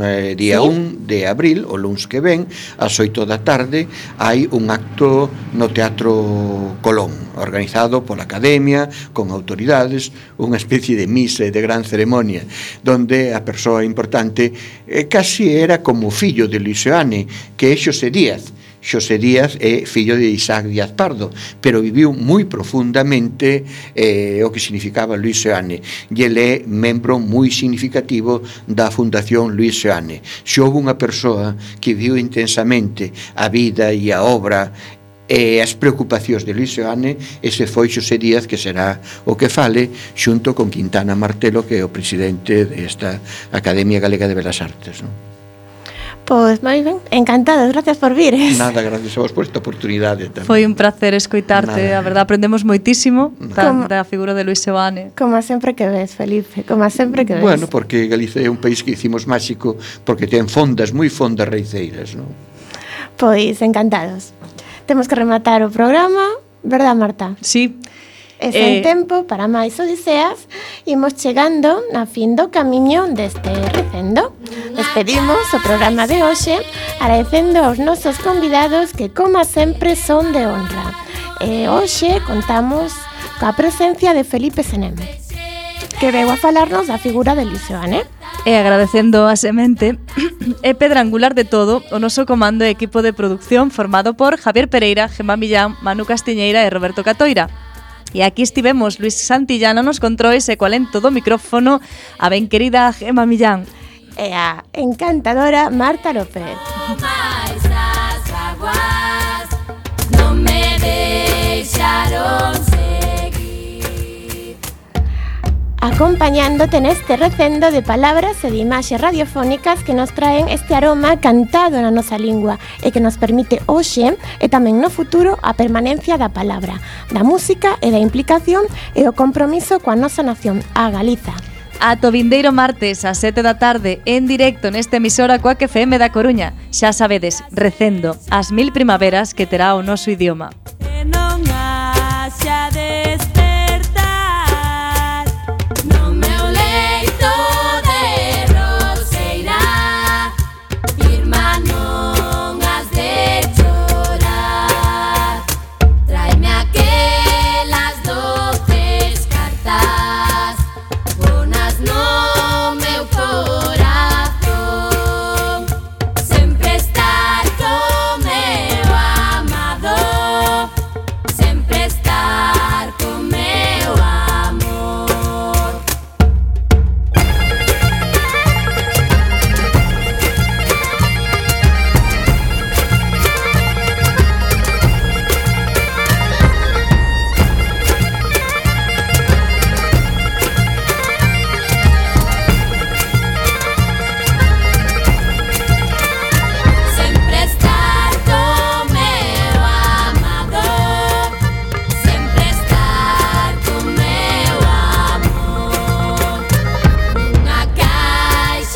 eh, día sí. 1 de abril, o luns que ven, ás 8 da tarde, hai un acto no Teatro Colón, organizado pola Academia, con autoridades, unha especie de misa e de gran ceremonia, donde a persoa importante eh, casi era como fillo de Luiseane, que é Xosé Díaz, Xosé Díaz é fillo de Isaac Díaz Pardo, pero viviu moi profundamente eh, o que significaba Luis Seane. E ele é membro moi significativo da Fundación Luis Seane. Se houve unha persoa que viu intensamente a vida e a obra e as preocupacións de Luis Seane, ese foi Xosé Díaz que será o que fale xunto con Quintana Martelo que é o presidente desta Academia Galega de Belas Artes. Non? Pois moi ben, encantados, gracias por vir. Nada, gracias a vos por esta oportunidade tamén. Foi un placer escoitarte, Nada. a verdade aprendemos moitísimo da, como, da figura de Luis Seoane. Como sempre que ves, Felipe, como sempre que ves. Bueno, porque Galicia é un país que hicimos máxico porque ten fondas, moi fondas reiceiras, non? Pois encantados. Temos que rematar o programa, verdad, Marta? Sí. E sen eh, tempo para máis odiseas. Imos chegando na fin do camiño deste recendo. Despedimos o programa de hoxe Agradecendo aos nosos convidados que como sempre son de honra. E hoxe contamos coa presencia de Felipe Seneme Que veu a falarnos da figura de Lisoane eh? E agradecendo a semente é pedra angular de todo o noso comando e equipo de producción formado por Javier Pereira, Gemma Millán, Manu Castiñeira e Roberto Catoira. E aquí estivemos Luis Santillana nos controis e eh, coalento do micrófono a ben querida Gema Millán. E a encantadora Marta López. acompañándote neste recendo de palabras e de imaxes radiofónicas que nos traen este aroma cantado na nosa lingua e que nos permite hoxe e tamén no futuro a permanencia da palabra, da música e da implicación e o compromiso coa nosa nación, a Galiza. Ato vindeiro martes a 7 da tarde en directo nesta emisora coa que FM da Coruña. Xa sabedes, recendo as mil primaveras que terá o noso idioma. Non de